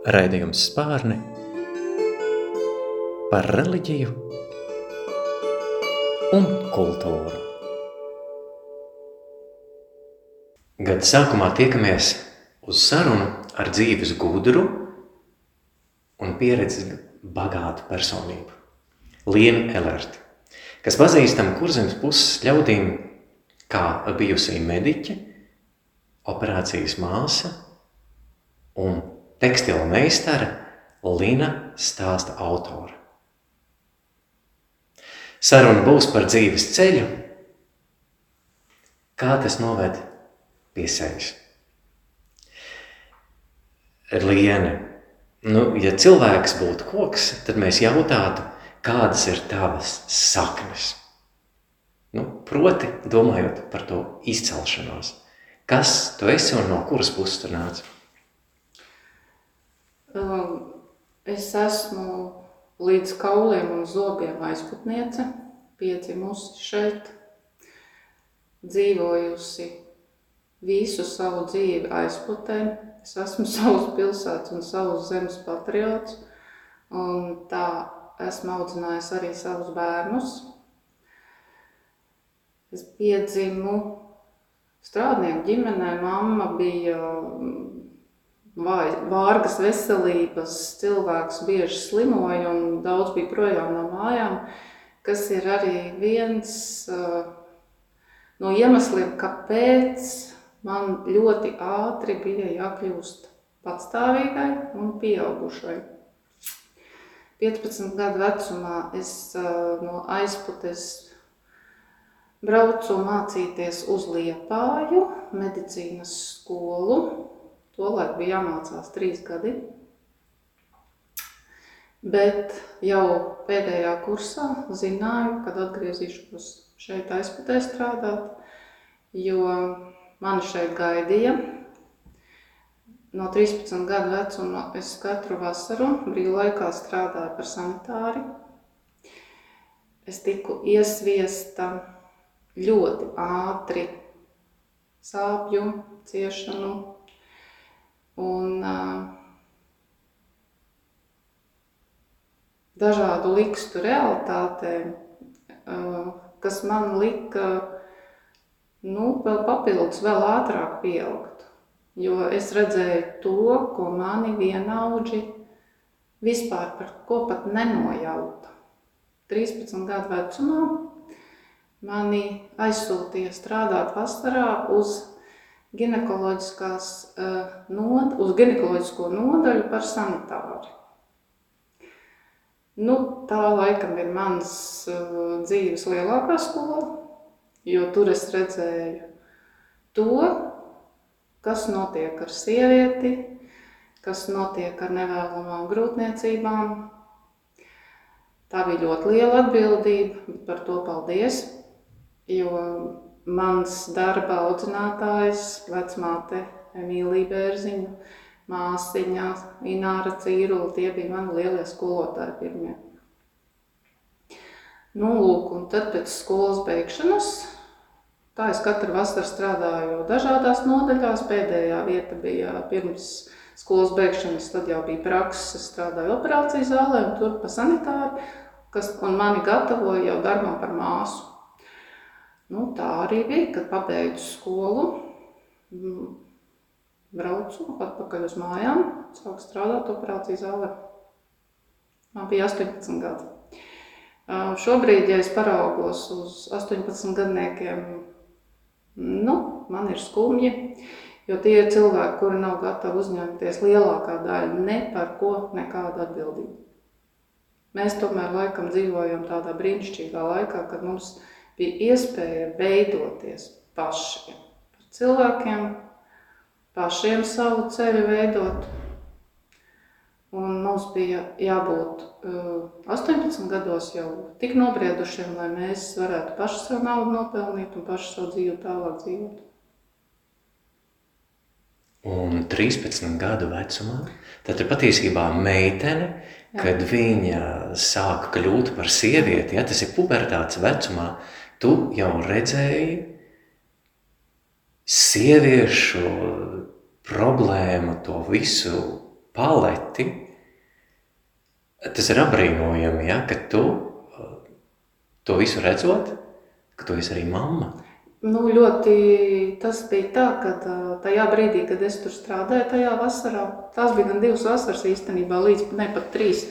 Raidījums spārni par reliģiju un kultūru. Gada sākumā tiekamies uz sarunu ar dzīves gudru un pieredzi bagātu personību. Lienu Elerti, kas pazīstama kurzemes puses ļaudīm kā bijusī mediķe, operācijas māsa un tekstila meistara Lina stāsta autora. Saruna būs par dzīves ceļu, kā tas noved pie sevis. Liene, nu, ja cilvēks būtu koks, tad mēs jautātu, kādas ir tavas saknes. Nu, proti, domājot par to izcelšanos. Kas tu esi un no kuras puses tu nāc? Es esmu līdz kauliem un zobiem aizputniece, piedzimusi šeit, dzīvojusi visu savu dzīvi aizputē. Es esmu savas pilsētas un savas zemes patriots, un tā esmu audzinājusi arī savus bērnus. Es piedzimu strādnieku ģimenē, mamma bija vārgas veselības, cilvēks bieži slimoja un daudz bija projām no mājām, kas ir arī viens no iemesliem, kāpēc man ļoti ātri bija jākļūst patstāvīgai un pieaugušai. 15 gadu vecumā es no aizputes braucu mācīties uz Liepāju medicīnas skolu, Tolēk bija jāmācās trīs gadi. Bet jau pēdējā kursā zināju, kad atgriezīšos šeit aizputē strādāt, jo mani šeit gaidīja. No 13 gadu vecuma es katru vasaru brīvlaikā strādāju par sanitāri. Es tiku iesviesta ļoti ātri sāpju, ciešanu, un dažādu likstu realitātēm, kas man lika nu, vēl papildus, vēl ātrāk pieaugt. Jo es redzēju to, ko mani vienaudži vispār par ko pat nenojauta. 13 gadu vecumā mani aizsūtīja strādāt vasarā uz ginekoloģiskās, uh, nod, uz ginekoloģisko nodaļu par sanitāri. Nu, tā laikam ir mans uh, dzīves lielākā skola, jo tur es redzēju to, kas notiek ar sievieti, kas notiek ar nevēlamām grūtniecībām. Tā bija ļoti liela atbildība, bet par to paldies, jo mans darba audzinātājs, vecmāte Emīlija Bērziņa, māsiņa Ināra Cīrula, tie bija mani lielie skolotāji pirmie. Nu, lūk, un tad pēc skolas beigšanas, tā es katru vasaru strādāju dažādās nodaļās, pēdējā vieta bija pirms skolas beigšanas, tad jau bija prakses, es strādāju operācijas zālē un tur pa sanitāri, kas, un mani gatavoja jau darbam par māsu. Nu, tā arī bija, kad pabeidzu skolu, mm, braucu atpakaļ uz mājām, sāku strādāt operācijas zālē. Man bija 18 gadi. Šobrīd, ja es paraugos uz 18 gadniekiem, nu, man ir skumji, jo tie ir cilvēki, kuri nav gatavi uzņemties lielākā daļa ne par ko nekādu atbildību. Mēs tomēr laikam dzīvojam tādā brīnišķīgā laikā, kad mums ir bija iespēja veidoties pašiem, par cilvēkiem, pašiem savu ceļu veidot. Un mums bija jābūt uh, 18 gados jau tik nobriedušiem, lai mēs varētu paši savu naudu nopelnīt un paši savu dzīvi tālāk dzīvot. Un 13 gadu vecumā, tad ir patiesībā meitene, Jā. kad viņa sāk kļūt par sievieti, ja tas ir pubertātes vecumā, tu jau redzēji sieviešu problēmu, to visu paleti, tas ir apbrīnojami, ja, ka tu to visu redzot, ka tu esi arī mamma. Nu, ļoti tas bija tā, ka tajā brīdī, kad es tur strādāju, tajā vasarā, tās bija gan divas vasaras īstenībā, līdz ne pat trīs.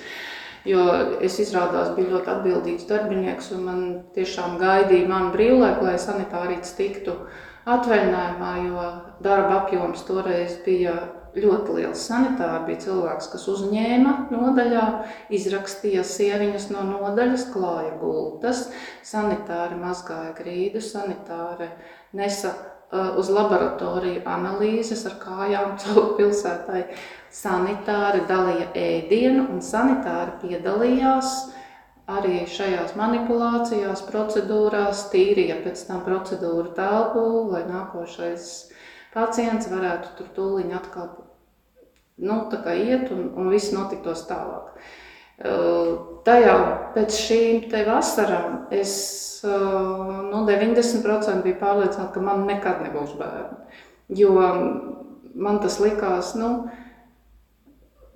Jo es izrādās biju ļoti atbildīgs darbinieks, un man tiešām gaidīja manu brīvlaiku, lai sanitārīts tiktu atvaļinājumā, jo darba apjoms toreiz bija ļoti liels sanitāri. Bija cilvēks, kas uzņēma nodaļā, izrakstīja sieviņas no nodaļas, klāja gultas, sanitāri mazgāja grīdu, sanitāri nesa uz laboratoriju analīzes ar kājām caur pilsētai. Sanitāri dalīja ēdienu un sanitāri piedalījās arī šajās manipulācijās, procedūrās, tīrīja pēc tam procedūru telpu, lai nākošais pacients varētu tur tūliņ atkal nu, iet un, un viss notiktos tālāk. Uh, tajā pēc šīm te vasarām es uh, nu, 90% biju pārliecināta, ka man nekad nebūs bērni. Jo man tas likās, nu,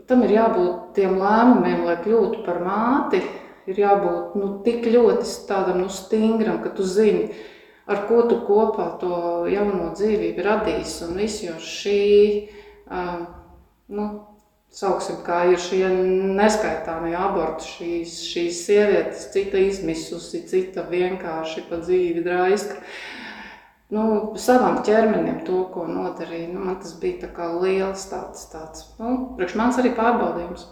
tam ir jābūt tiem lēmumiem, lai kļūtu par māti, ir jābūt nu, tik ļoti tādam nu, stingram, ka tu zini, ar ko tu kopā to jauno dzīvību radīsi. Un viss jau šī, um, nu, sauksim, kā ir šie neskaitāmie aborti, šīs, šīs sievietes, cita izmisusi, cita vienkārši pa dzīvi draiska. Nu, savam ķermenim to, ko nodarīja, nu, man tas bija tā kā liels tāds, tāds, nu, priekš mans arī pārbaudījums.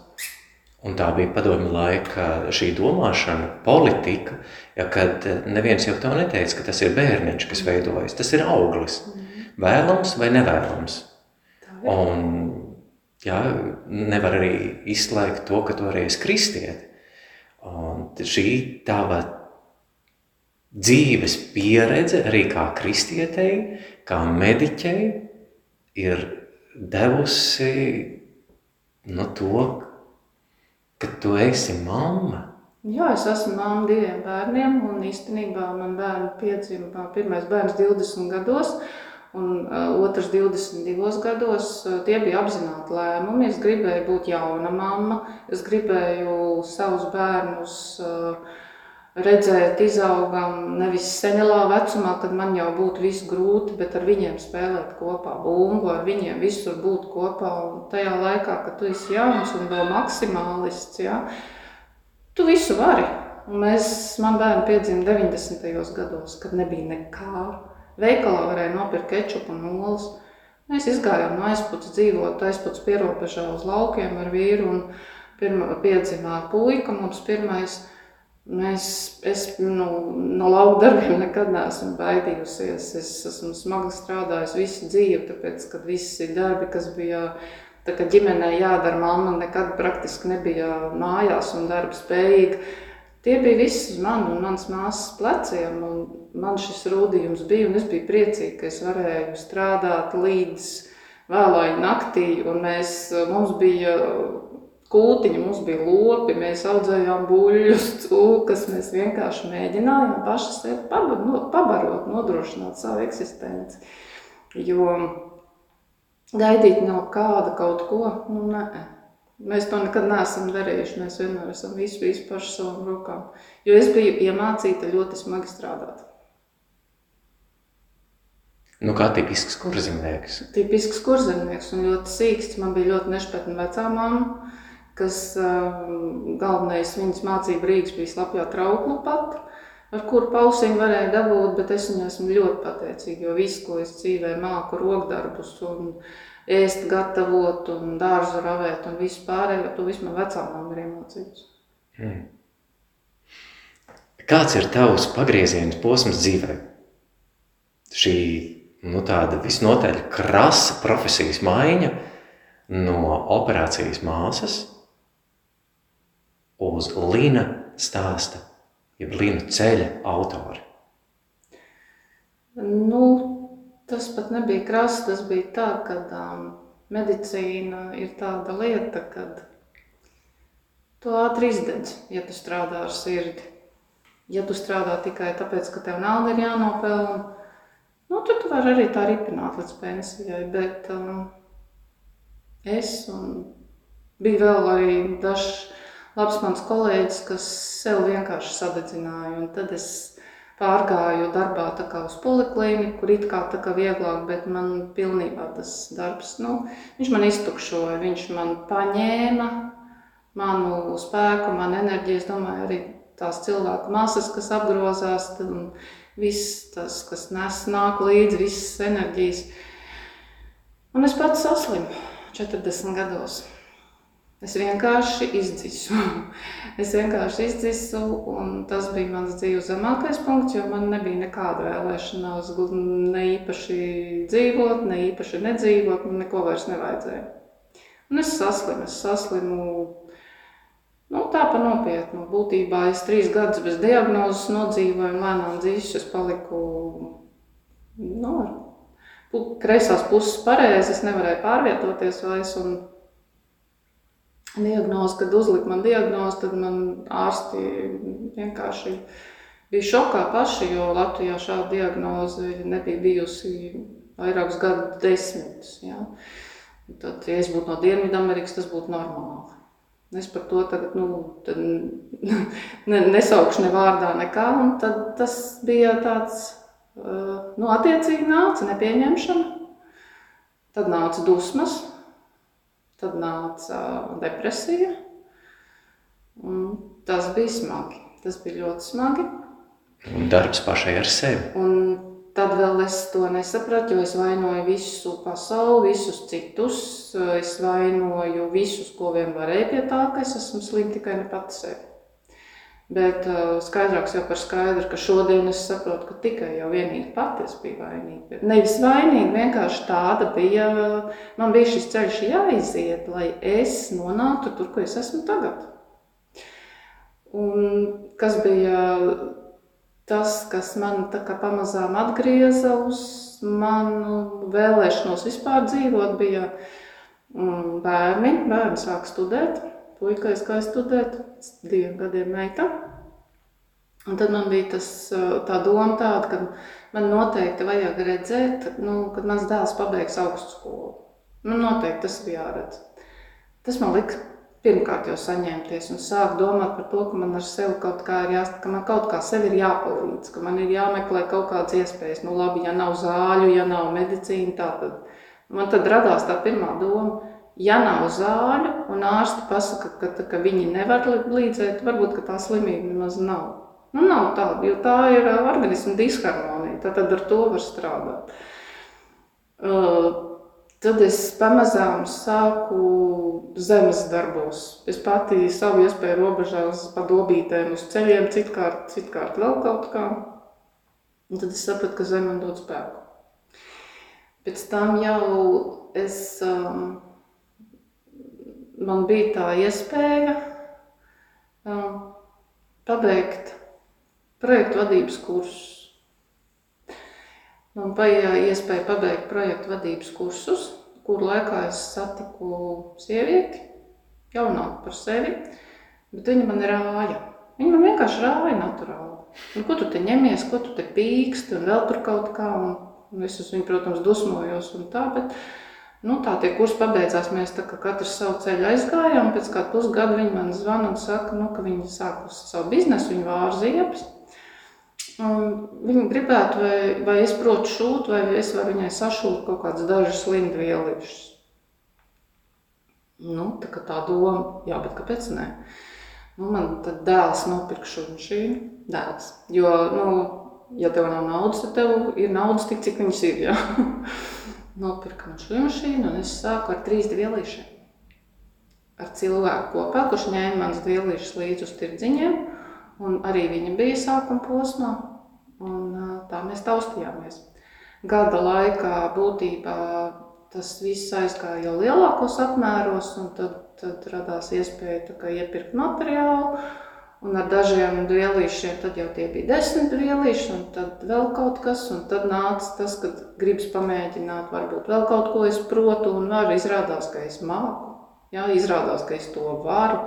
Un tā bija padomju laika šī domāšana, politika, ja, kad neviens jau to neteica, ka tas ir bērniņš, kas veidojas. Tas ir auglis. Vēlams vai nevēlams. Un ja, nevar arī izslēgt to, ka tu arī esi kristieti. Un šī tava dzīves pieredze arī kā kristietei, kā mediķei, ir devusi no to, ka tu esi mamma. Jā, es esmu mamma diviem bērniem, un īstenībā man bērni piedzima pirmais bērns 20 gados, un uh, otrs 22 gados. Tie bija apzināti lēmumi. Es gribēju būt jauna mamma, es gribēju savus bērnus uh, redzēt, izaugam nevis senelā vecumā, kad man jau būtu viss grūti, bet ar viņiem spēlēt kopā bumbu, ar viņiem visur būt kopā. Un tajā laikā, kad tu esi jauns un vēl maksimālists, ja, tu visu vari. Un mēs, man bērni piedzima 90. gados, kad nebija nekā. Veikalā varēja nopirkt kečupu un olas. Mēs izgājām no aizputs dzīvot, aizputs pierobežā uz laukiem ar vīru un pirma, piedzimā puika mums pirmais – Mēs, es nu, no lauka darbiem nekad neesmu baidījusies. Es esmu smagi strādājusi visu dzīvi, tāpēc, ka visi darbi, kas bija ģimenē jādara, mamma nekad praktiski nebija mājās un darba spējīga. Tie bija visi uz mani un manas māsas pleciem, man šis rūdījums bija, un es biju priecīga, ka es varēju strādāt līdz vēlai naktī, mēs, mums bija kūtiņi, mums bija lopi, mēs audzējām buļļus, cūkas, mēs vienkārši mēģinājām paši sevi pabarot, nodrošināt savu eksistenci. Jo gaidīt no kāda kaut ko, nu nē. Mēs to nekad neesam darījuši, mēs vienmēr esam visu, visu paši savām rokām. Jo es biju iemācīta ļoti smagi strādāt. Nu, kā tipisks kurzemnieks? Tipisks kurzemnieks un ļoti sīksts. Man bija ļoti nešpatna vecā mamma kas um, galvenais viņas mācība Rīgas bija slapjā trauklu pat, ar kuru pausiņu varēja dabūt, bet es viņai esmu ļoti pateicīga, jo visu, ko es dzīvē māku, rokdarbus un ēst gatavot un dārzu ravēt un visu pārējo, to visu man vecā mamma ir iemācījusi. Hmm. Kāds ir tavs pagrieziens posms dzīvē? Šī, nu tāda visnotaļ krasa profesijas maiņa no operācijas māsas uz Līna stāsta, jeb Līna ceļa autori? Nu, tas pat nebija krasi, tas bija tā, ka um, medicīna ir tāda lieta, kad tu ātri izdedz, ja tu strādā ar sirdi. Ja tu strādā tikai tāpēc, ka tev nauda ir jānopelna, nu, tad tu vari arī tā ripināt līdz pensijai, bet um, es un Bija vēl arī dažs labs mans kolēģis, kas sev vienkārši sadedzināja. Un tad es pārgāju darbā tā kā uz poliklīniku, kur it kā tā kā vieglāk, bet man pilnībā tas darbs, nu, viņš man iztukšoja, viņš man paņēma manu spēku, manu enerģiju, es domāju, arī tās cilvēku masas, kas apgrozās, viss tas, kas nes, nāk līdzi, visas enerģijas. Un es pats saslimu 40 gados. Es vienkārši izdzisu. es vienkārši izdzisu, un tas bija mans dzīves zemākais punkts, jo man nebija nekāda vēlēšanās ne īpaši dzīvot, ne īpaši nedzīvot, man neko vairs nevajadzēja. Un es saslimu, es saslimu nu, tā pa nopietnu. Būtībā es trīs gadus bez diagnozes nodzīvoju, lēnām dzīves es paliku nu, kreisās puses pareizi, es nevarēju pārvietoties vairs, un diagnozi, kad uzlika man diagnozi, tad man ārsti vienkārši bija šokā paši, jo Latvijā šāda diagnoze nebija bijusi vairākus gadu desmitus. Ja. Tad, ja es būtu no Dienvidamerikas, tas būtu normāli. Es par to tagad nu, ne, nesaukšu ne vārdā nekā, un tad tas bija tāds, nu, attiecīgi nāca nepieņemšana, tad nāca dusmas, Tad nāca depresija. Un tas bija smagi. Tas bija ļoti smagi. Un darbs pašai ar sevi. Un tad vēl es to nesapratu, jo es vainoju visu pasauli, visus citus. Es vainoju visus, ko vien varēju pie tā, ka es esmu slim tikai ne pati sevi. Bet uh, skaidrāks jau par skaidru, ka šodien es saprotu, ka tikai jau vienīgi pati es biju vainīga. Nevis vainīga, vienkārši tāda bija, man bija šis ceļš jāiziet, lai es nonāktu tur, kur es esmu tagad. Un kas bija tas, kas man pamazām atgrieza uz manu vēlēšanos vispār dzīvot, bija mm, bērni, bērni sāk studēt puika aizgāja studēt, diviem gadiem meita. Un tad man bija tas, tā doma tāda, ka man noteikti vajag redzēt, nu, kad mans dēls pabeigs augstu skolu. Man noteikti tas ir jāredz. Tas man lika pirmkārt jau saņemties un sākt domāt par to, ka man ar sevi kaut kā ir jāsaka, ka man kaut kā sevi ir jāpalīdz, ka man ir jāmeklē kaut kādas iespējas. Nu labi, ja nav zāļu, ja nav medicīna, tā tad man tad radās tā pirmā doma, ja nav zāļu un ārsti pasaka, ka, tā, ka viņi nevar līdzēt, varbūt tā slimība nemaz nav. Nu, nav tāda, jo tā ir organisma disharmonija. Tad ar to var strādāt. Uh, tad es pamazām sāku zemes darbos. Es pati savu iespēju robežās pa dobītēm uz ceļiem, citkārt, citkārt vēl kaut kā. Un tad es sapratu, ka zeme man dod spēku. Pēc tam jau es um, man bija tā iespēja um, pabeigt projektu vadības kursus. Man bija iespēja pabeigt projektu vadības kursus, kur laikā es satiku sievieti, jaunāku par sevi, bet viņa man rāja. Viņa man vienkārši rāja naturāli. Nu, ko tu te ņemies, ko tu te pīksti un vēl tur kaut kā. Un, un es uz viņu, protams, dusmojos un tā, bet uh, Nu, tā tie kursi pabeidzās, mēs tā katrs savu ceļu aizgājām, pēc kāda pusgada viņi man zvana un saka, nu, ka viņi sākusi savu biznesu, viņi. Un viņi gribētu, vai, vai es protu šūt, vai es varu viņai sašūt kaut kādas dažas lindvielīšas. Nu, tā kā tā doma, jā, bet kāpēc ne? Nu, man tad dēls nopirka šo mašīnu, dēls. Jo, nu, ja tev nav naudas, tad tev ir naudas tik, cik viņas ir, jā. nopirka man šo mašīnu, un es sāku ar trīs dvielīšiem. Ar cilvēku kopā, kurš ņēma manas dvielīšas līdzi uz tirdziņiem, un arī viņa bija sākuma posmā, un tā mēs taustījāmies. Gada laikā būtībā tas viss aizgāja jau lielākos apmēros, un tad, tad radās iespēja iepirkt materiālu, Un ar dažiem vielīšiem tad jau tie bija desmit vielīši, un tad vēl kaut kas, un tad nāca tas, kad gribas pamēģināt, varbūt vēl kaut ko es protu, un var izrādās, ka es māku, jā, izrādās, ka es to varu.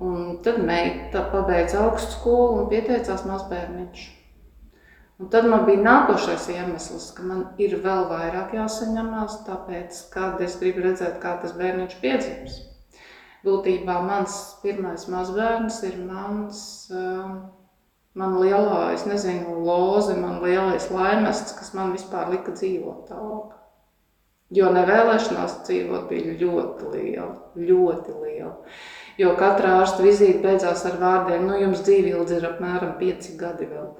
Un tad meita pabeidz augstu skolu un pieteicās mazbērniņš. Un tad man bija nākošais iemesls, ka man ir vēl vairāk jāsaņemās, tāpēc, kad es gribu redzēt, kā tas bērniņš piedzims. Būtībā mans pirmais mazbērns ir mans, man lielā, es nezinu, loze, man lielais laimests, kas man vispār lika dzīvot tālāk. Jo nevēlēšanās dzīvot bija ļoti liela, ļoti liela. Jo katra ārsta vizīte beidzās ar vārdiem, nu jums dzīvildze ir apmēram 5 gadi vēl.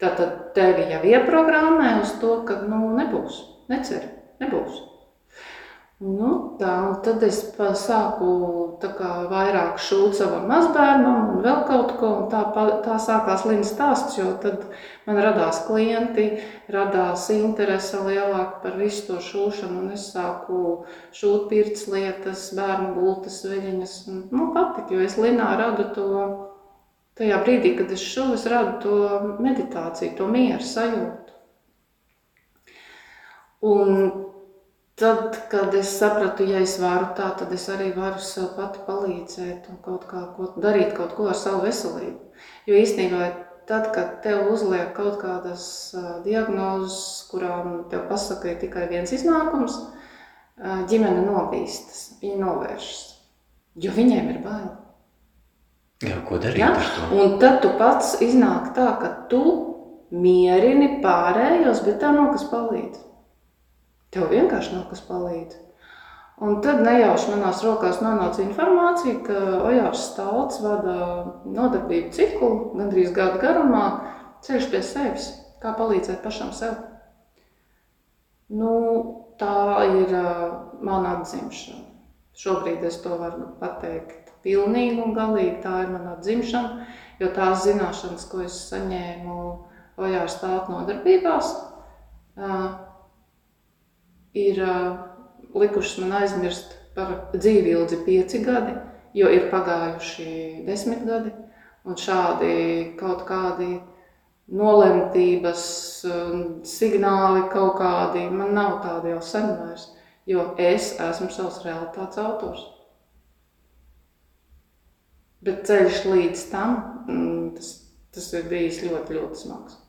Tātad tevi jau ieprogrammē uz to, ka nu, nebūs, necer, nebūs. Nu, tā, tad es sāku kā, vairāk šūt savam mazbērnam un vēl kaut ko, un tā, sākās līnijas stāsts, jo tad man radās klienti, radās interese lielāka par visu to šūšanu, es sāku šūt pirts lietas, bērnu gultas, veļiņas, un man patika, jo es linā radu to, tajā brīdī, kad es šuvu, es radu to meditāciju, to mieru sajūtu. Un Tad, kad es sapratu, ja es varu tā, tad es arī varu sev pati palīdzēt un kaut kā ko, darīt kaut ko ar savu veselību. Jo īstenībā tad, kad tev uzliek kaut kādas diagnozes, kurām tev pasaka, ir tikai viens iznākums, ģimene novīstas, viņa novēršas, jo viņiem ir bail. Jā, ko darīt ja? ar to? Un tad tu pats iznāk tā, ka tu mierini pārējos, bet tā nav kas palīdz. Tev vienkārši nav kas palīdz. Un tad nejauši manās rokās nonāca informācija, ka Ojārs Stalts vada nodarbību ciklu gandrīz gadu garumā ceļš pie sevis, kā palīdzēt pašam sev. Nu, tā ir uh, mana atzimšana. Šobrīd es to varu pateikt pilnīgi un galīgi. Tā ir mana atzimšana, jo tās zināšanas, ko es saņēmu Ojārs Stalta nodarbībās, uh, ir uh, likušas man aizmirst par dzīvi ilgi pieci gadi, jo ir pagājuši desmit gadi, un šādi kaut kādi nolemtības signāli kaut kādi, man nav tādi jau sen vairs, jo es esmu savs realitātes autors. Bet ceļš līdz tam, mm, tas, tas ir bijis ļoti, ļoti smags.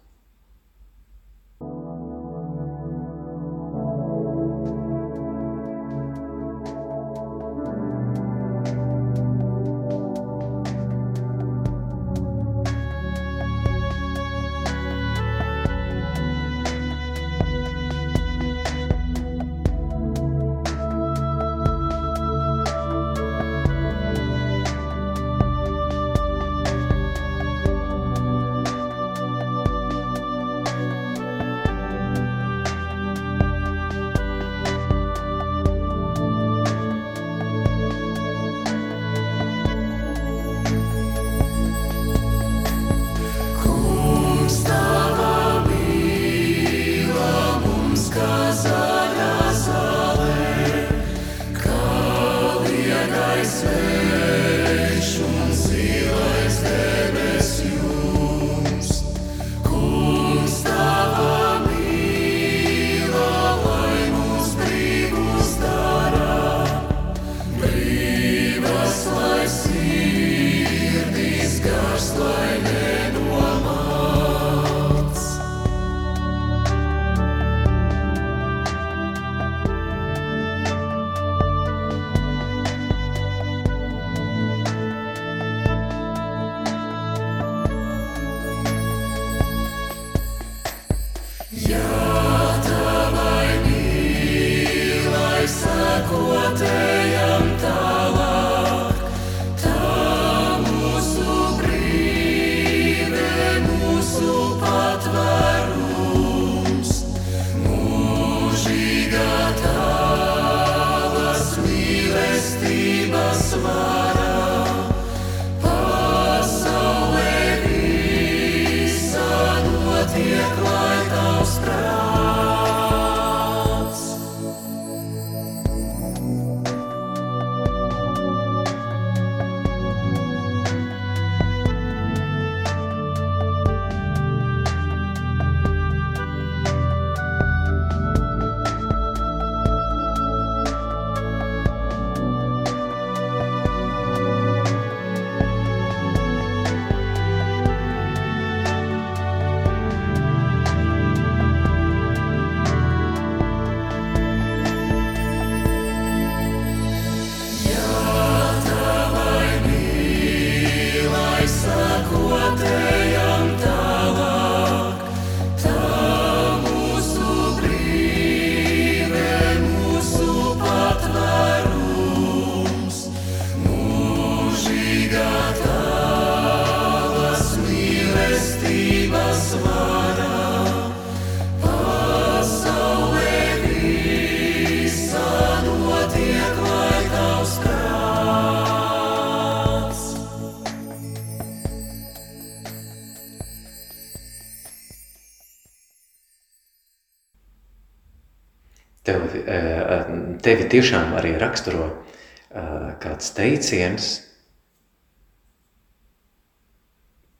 Tevi tiešām arī raksturo uh, kāds teiciens,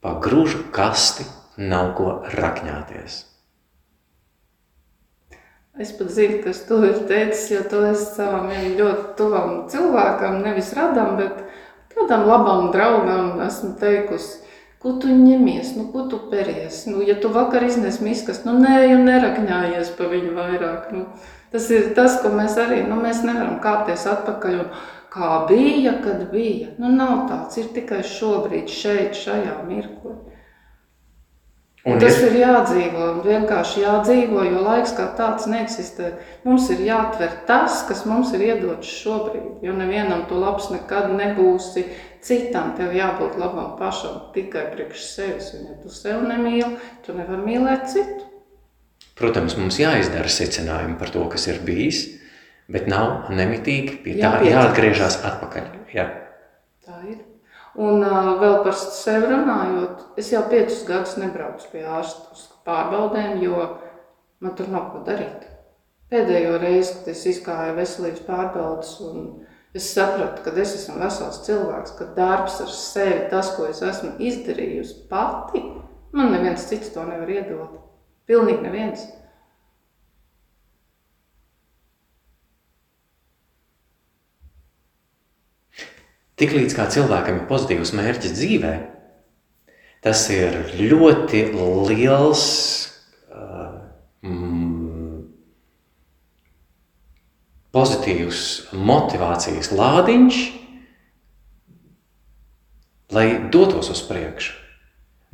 pa grūžu kasti nav ko rakņāties. Es pat zinu, kas to ir teicis, jo to es savam ļoti tuvam cilvēkam, nevis radam, bet kādam labam draugam esmu teikusi, ko tu ņemies, nu, ko tu peries. Nu, ja tu vakar iznes miskas, nu, nē, jau nerakņājies pa viņu vairāk. Nu, tas ir tas, ko mēs arī, nu, mēs nevaram kāpties atpakaļ un kā bija, kad bija. Nu, nav tāds, ir tikai šobrīd, šeit, šajā mirklī. Un tas ir, ir jādzīvo, vienkārši jādzīvo, jo laiks kā tāds neeksistē. Mums ir jāatver tas, kas mums ir iedots šobrīd, jo nevienam tu labs nekad nebūsi. Citam tev jābūt labam pašam tikai priekš sevis. Un ja tu sev nemīli, tu nevar mīlēt citu. Protams, mums jāizdara secinājumi par to, kas ir bijis, bet nav nemitīgi pie tā jāatgriežas atpakaļ. Jā. Tā ir. Un uh, vēl par sevi runājot, es jau piecus gadus nebraucu pie ārsta uz pārbaudēm, jo man tur nav ko darīt. Pēdējo reizi, kad es izgāju veselības pārbaudas, un es sapratu, ka es esmu vesels cilvēks, ka darbs ar sevi, tas, ko es esmu izdarījusi pati, man neviens cits to nevar iedot. Pilnīgi neviens. Tiklīdz kā cilvēkam ir pozitīvs mērķis dzīvē, tas ir ļoti liels uh, mm, pozitīvs motivācijas lādiņš, lai dotos uz priekšu.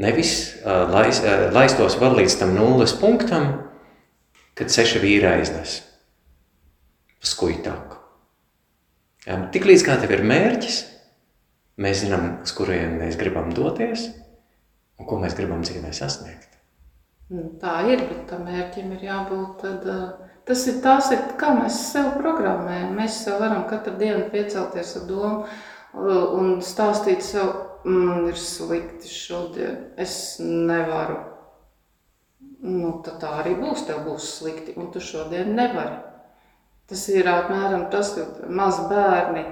Nevis uh, lais, uh, laistos vēl līdz tam nulles punktam, kad seši vīri aiznes skuitāku. Tiklīdz kā tev ir mērķis, Mēs zinām, uz kurien mēs gribam doties un ko mēs gribam dzīvē sasniegt. Nu, tā ir, bet tam mērķim ir jābūt. Tad, tas ir tas, ir, kā mēs sev programmējam. Mēs sev varam katru dienu piecelties ar domu un stāstīt sev, man ir slikti šodien, es nevaru. Nu, tad tā arī būs, tev būs slikti, un tu šodien nevari. Tas ir apmēram tas, ka mazi bērni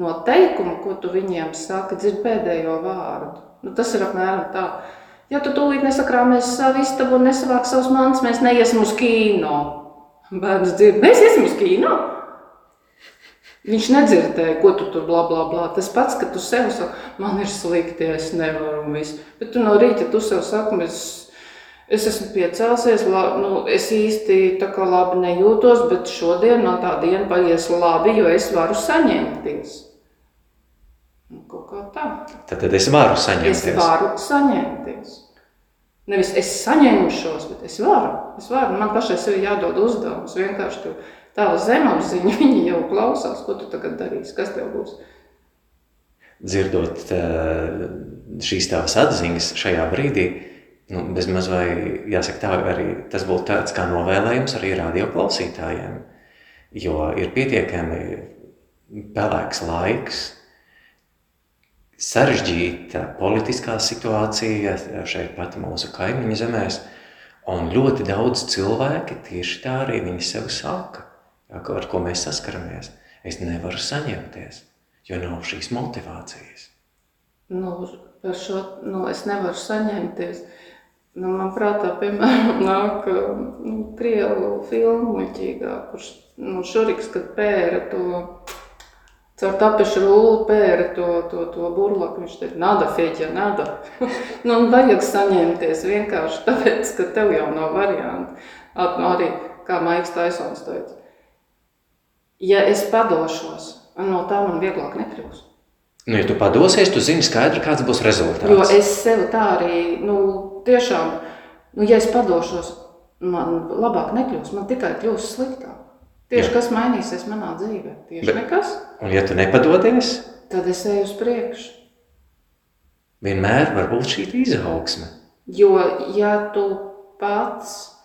no teikuma, ko tu viņiem saki, dzird pēdējo vārdu. Nu, tas ir apmēram tā. Ja tu tūlīt nesakrāmies savu istabu un nesavāk savus mantas, mēs neiesim uz kīno. Bērns dzird, mēs iesim uz kīno. Viņš nedzirdēja, ko tu tur blā, blā, blā. Tas pats, ka tu sev saki, man ir slikti, es nevaru un viss. Bet tu no rīta tu sev saki, es, es esmu piecēlsies, la, nu, es īsti tā kā labi nejūtos, bet šodien no tā diena paies labi, jo es varu saņemties. Nu, kaut kā tā. Tad, tad es varu saņemties. Es varu saņemties. Nevis es saņemšos, bet es varu. Es varu. Man pašai sev jādod uzdevums. Vienkārši tu tā zemapziņa, viņi jau klausās, ko tu tagad darīsi, kas tev būs. Dzirdot šīs tavas atziņas šajā brīdī, nu, bez maz vai jāsaka tā, arī tas būtu tāds kā novēlējums arī radio klausītājiem. Jo ir pietiekami pelēks laiks, sarežģīta politiskā situācija šeit pat mūsu kaimiņu zemēs, un ļoti daudz cilvēki tieši tā arī viņi sev saka, ar ko mēs saskaramies. Es nevaru saņemties, jo nav šīs motivācijas. Nu, par šo nu, es nevaru saņemties. Nu, man prātā, piemēram, nāk nu, krievu filmu muļķīgā, kurš nu, šuriks, kad pēra to caur tapešu rullu pēra to, to, to burlaku. Viņš teica, nada, Fēķa, nada. nu, vajag saņemties vienkārši tāpēc, ka tev jau nav variantu. At, nu, arī, kā Maiks Taisons teica, ja es padošos, no tā man vieglāk nekļūs. Nu, ja tu padosies, tu zini skaidri, kāds būs rezultāts. Jo es sev tā arī, nu, tiešām, nu, ja es padošos, man labāk nekļūs, man tikai kļūs sliktāk. Tieši Jā. kas mainīsies manā dzīvē? Tieši Bet, nekas. Un ja tu nepadodies, tad es eju uz priekšu. Vienmēr var būt šī izaugsme. Jo, ja tu pats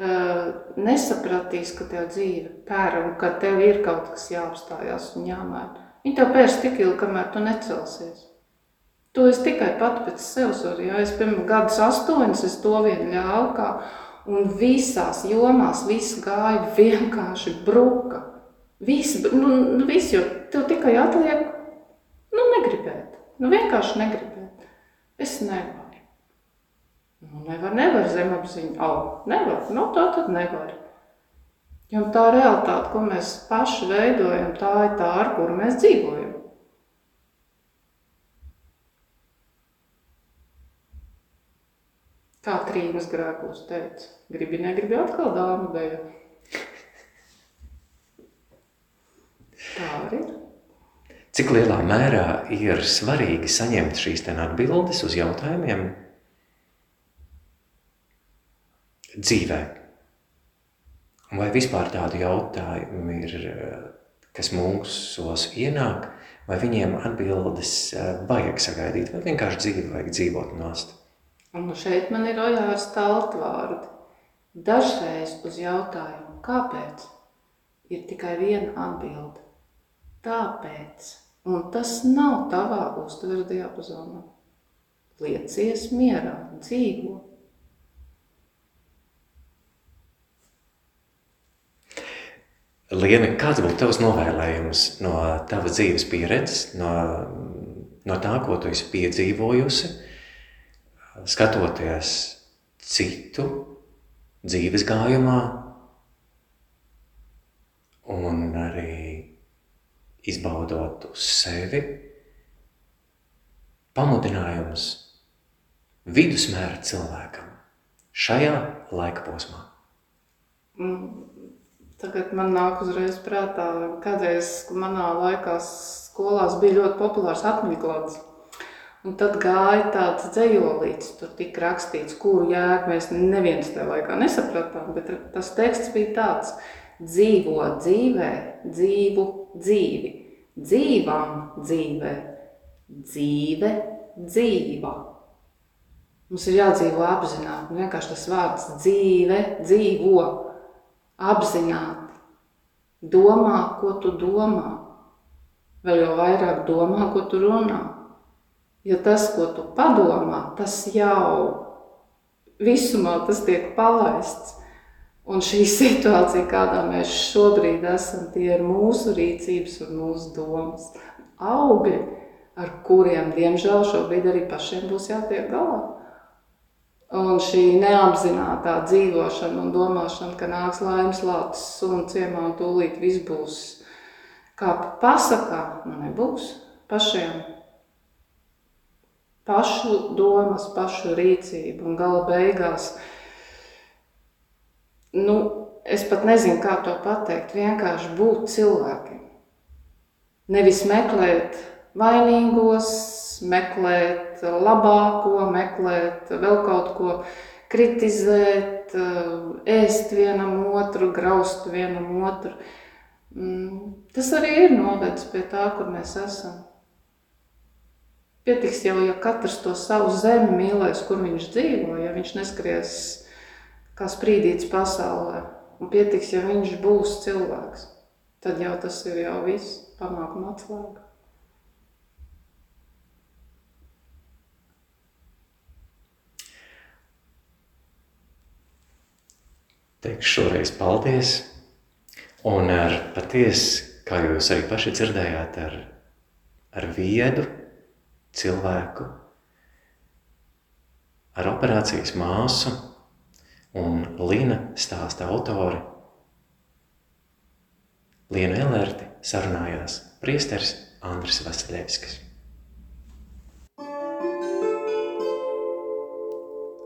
uh, nesapratīsi, ka tev dzīve pēra un ka tev ir kaut kas jāapstājās un jāmaina, viņi tev pērs tik ilgi, kamēr tu necelsies. To es tikai pat pēc sevis varu. Ja es, piemēram, gadus astoņus, es to vien ļāvu, kā Un visās jomās viss gāja vienkārši bruka. Viss, nu, nu viss, jo tev tikai atliek, nu, negribēt. Nu, vienkārši negribēt. Es nevaru. Nu, nevar, nevar zemapziņu. Au, nevar. Nu, tā tad nevar. Jo tā realitāte, ko mēs paši veidojam, tā ir tā, ar kuru mēs dzīvojam. Kā trījus grēkos teica, gribi, negribi atkal dāmu dēļ. Tā arī ir. Cik lielā mērā ir svarīgi saņemt šīs atbildes uz jautājumiem dzīvē? Vai vispār tādu jautājumu ir, kas mūsos ienāk, vai viņiem atbildes eh, vajag sagaidīt, vai vienkārši dzīvi vajag dzīvot nost? Un šeit man ir ojārs taltvārdi. Dažreiz uz jautājumu, kāpēc, ir tikai viena atbilde Tāpēc, un tas nav tavā uztveres diapazonā. Liecies mierā, dzīvo. Liena, kāds būtu tavs novēlējums no tavas dzīves pieredzes, no, no tā, ko tu esi piedzīvojusi, skatoties citu dzīves gājumā un arī izbaudot uz sevi, pamudinājums vidusmēra cilvēkam šajā laika posmā? Mm, tagad man nāk uzreiz prātā, kādreiz manā laikā skolās bija ļoti populārs atmiņglāds. Un tad gāja tāds dzējolīts, tur tika rakstīts, kuru jēgu mēs neviens tajā laikā nesapratām, bet tas teksts bija tāds – dzīvo dzīvē, dzīvu dzīvi, dzīvam dzīvē, dzīve dzīva. Mums ir jādzīvo apzināti, nu vienkārši tas vārds dzīve, dzīvo, apzināti. Domā, ko tu domā. Vēl jau vairāk domā, ko tu runā. Jo tas, ko tu padomā, tas jau visumā tas tiek palaists. Un šī situācija, kādā mēs šobrīd esam, tie ir mūsu rīcības un mūsu domas augļi, ar kuriem, diemžēl, šobrīd arī pašiem būs jātiek galā. Un šī neapzinātā dzīvošana un domāšana, ka nāks laimes lācis sunu ciemā un tūlīt viss būs kā pasakā, nu nebūs pašiem. Pašu domas, pašu rīcību un gala beigās – nu, es pat nezinu, kā to pateikt, vienkārši būt cilvēkiem. Nevis meklēt vainīgos, meklēt labāko, meklēt vēl kaut ko, kritizēt, ēst vienam otru, graust vienam otru. Mm, tas arī ir novedis pie tā, kur mēs esam. Pietiks jau, ja katrs to savu zemi mīlēs, kur viņš dzīvo, ja viņš neskries kā sprīdīts pasaulē. Un pietiks, ja viņš būs cilvēks. Tad jau tas ir jau viss panākuma atslēga. Teikšu šoreiz paldies. Un ar patiesi, kā jūs arī paši dzirdējāt, ar, ar viedu cilvēku, ar operācijas māsu, un Lina stāsta autori. Lienu Elerti sarunājās priesteris Andris Vasiljevskis.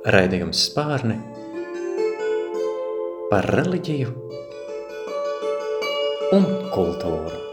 Raidījums spārni par reliģiju un kultūru.